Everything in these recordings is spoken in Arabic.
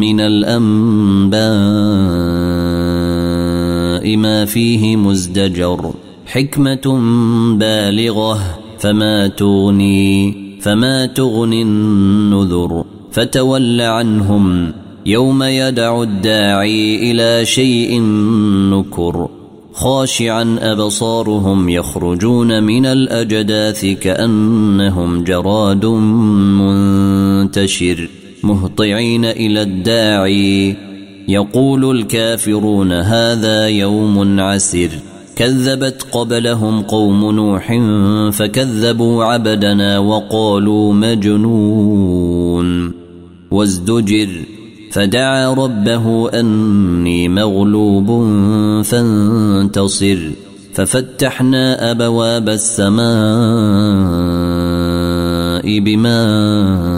من الأنباء ما فيه مزدجر حكمة بالغة فما تغني فما تغني النذر فتول عنهم يوم يدع الداعي إلى شيء نكر خاشعا أبصارهم يخرجون من الأجداث كأنهم جراد منتشر. مهطعين إلى الداعي. يقول الكافرون هذا يوم عسر كذبت قبلهم قوم نوح فكذبوا عبدنا وقالوا مجنون. وازدجر فدعا ربه أني مغلوب فانتصر. ففتحنا أبواب السماء بماء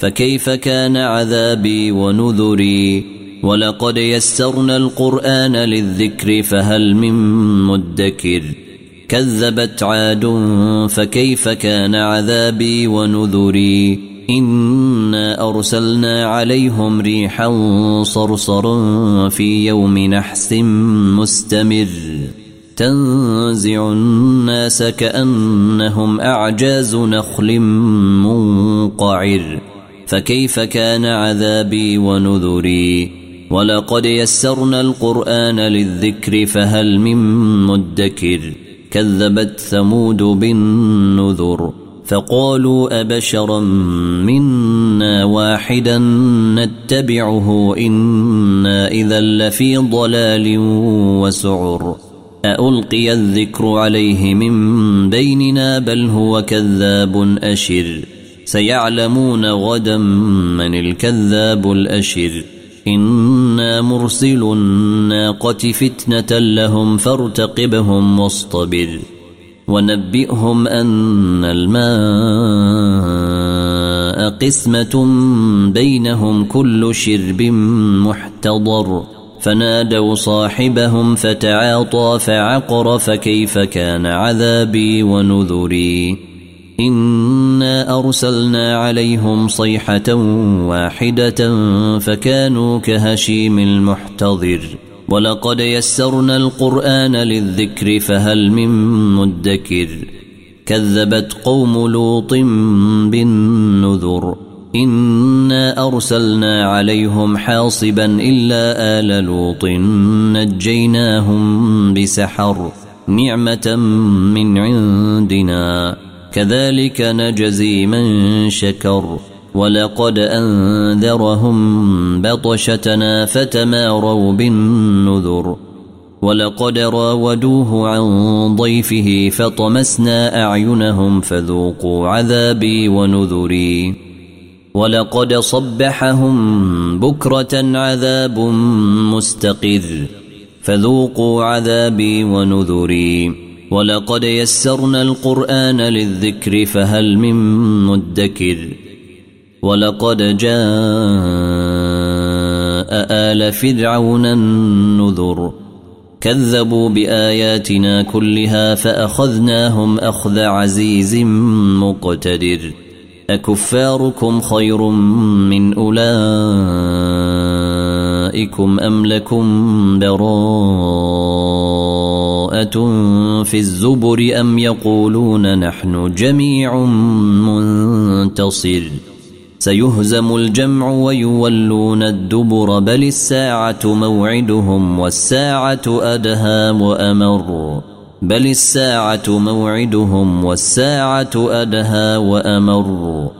فكيف كان عذابي ونذري ولقد يسرنا القرآن للذكر فهل من مدكر كذبت عاد فكيف كان عذابي ونذري إنا أرسلنا عليهم ريحا صرصرا في يوم نحس مستمر تنزع الناس كأنهم أعجاز نخل منقعر فكيف كان عذابي ونذري؟ ولقد يسرنا القرآن للذكر فهل من مدكر؟ كذبت ثمود بالنذر فقالوا أبشرا منا واحدا نتبعه إنا إذا لفي ضلال وسعر. ألقي الذكر عليه من بيننا بل هو كذاب أشر. سيعلمون غدا من الكذاب الأشر. إنا مرسل الناقة فتنة لهم فارتقبهم واصطبر. ونبئهم أن الماء قسمة بينهم كل شرب محتضر. فنادوا صاحبهم فتعاطى فعقر فكيف كان عذابي ونذري. انا ارسلنا عليهم صيحه واحدة فكانوا كهشيم المحتضر ولقد يسرنا القران للذكر فهل من مدكر كذبت قوم لوط بالنذر انا ارسلنا عليهم حاصبا الا ال لوط نجيناهم بسحر نعمه من عندنا كذلك نجزي من شكر ولقد أنذرهم بطشتنا فتماروا بالنذر ولقد راودوه عن ضيفه فطمسنا أعينهم فذوقوا عذابي ونذري ولقد صبحهم بكرة عذاب مستقر فذوقوا عذابي ونذري ولقد يسرنا القرآن للذكر فهل من مدكر ولقد جاء آل فرعون النذر كذبوا بآياتنا كلها فأخذناهم أخذ عزيز مقتدر أكفاركم خير من أولئكم أم لكم براء في الزبر أم يقولون نحن جميع منتصر. سيهزم الجمع ويولون الدبر بل الساعة موعدهم والساعة أدهى وأمر. بل الساعة موعدهم والساعة أدهى وأمر.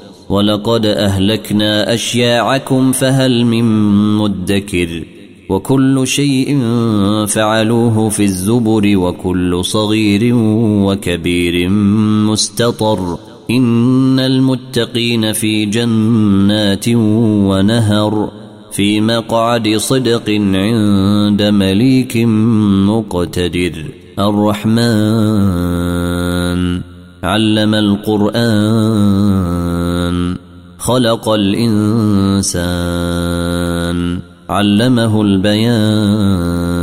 ولقد أهلكنا أشياعكم فهل من مدكر وكل شيء فعلوه في الزبر وكل صغير وكبير مستطر إن المتقين في جنات ونهر في مقعد صدق عند مليك مقتدر الرحمن علم القرآن خلق الإنسان علمه البيان.